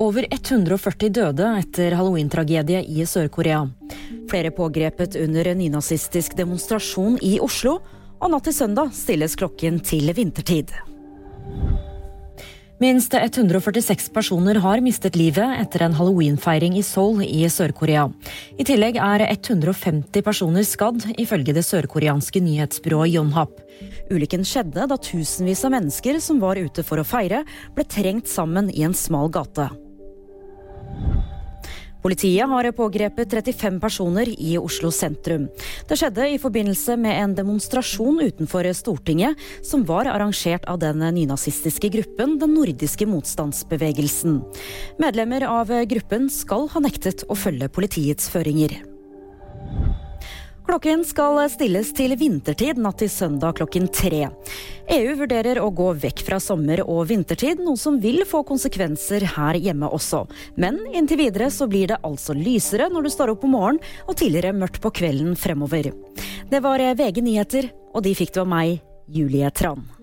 Over 140 døde etter halloween-tragedie i Sør-Korea. Flere pågrepet under en nynazistisk demonstrasjon i Oslo. Og natt til søndag stilles klokken til vintertid. Minst 146 personer har mistet livet etter en halloweenfeiring i Seoul i Sør-Korea. I tillegg er 150 personer skadd, ifølge det sørkoreanske nyhetsbyrået Yonhap. Ulykken skjedde da tusenvis av mennesker som var ute for å feire, ble trengt sammen i en smal gate. Politiet har pågrepet 35 personer i Oslo sentrum. Det skjedde i forbindelse med en demonstrasjon utenfor Stortinget, som var arrangert av den nynazistiske gruppen Den nordiske motstandsbevegelsen. Medlemmer av gruppen skal ha nektet å følge politiets føringer. Klokken skal stilles til vintertid natt til søndag klokken tre. EU vurderer å gå vekk fra sommer- og vintertid, noe som vil få konsekvenser her hjemme også. Men inntil videre så blir det altså lysere når du står opp om morgenen, og tidligere mørkt på kvelden fremover. Det var VG nyheter, og de fikk du av meg, Julie Tran.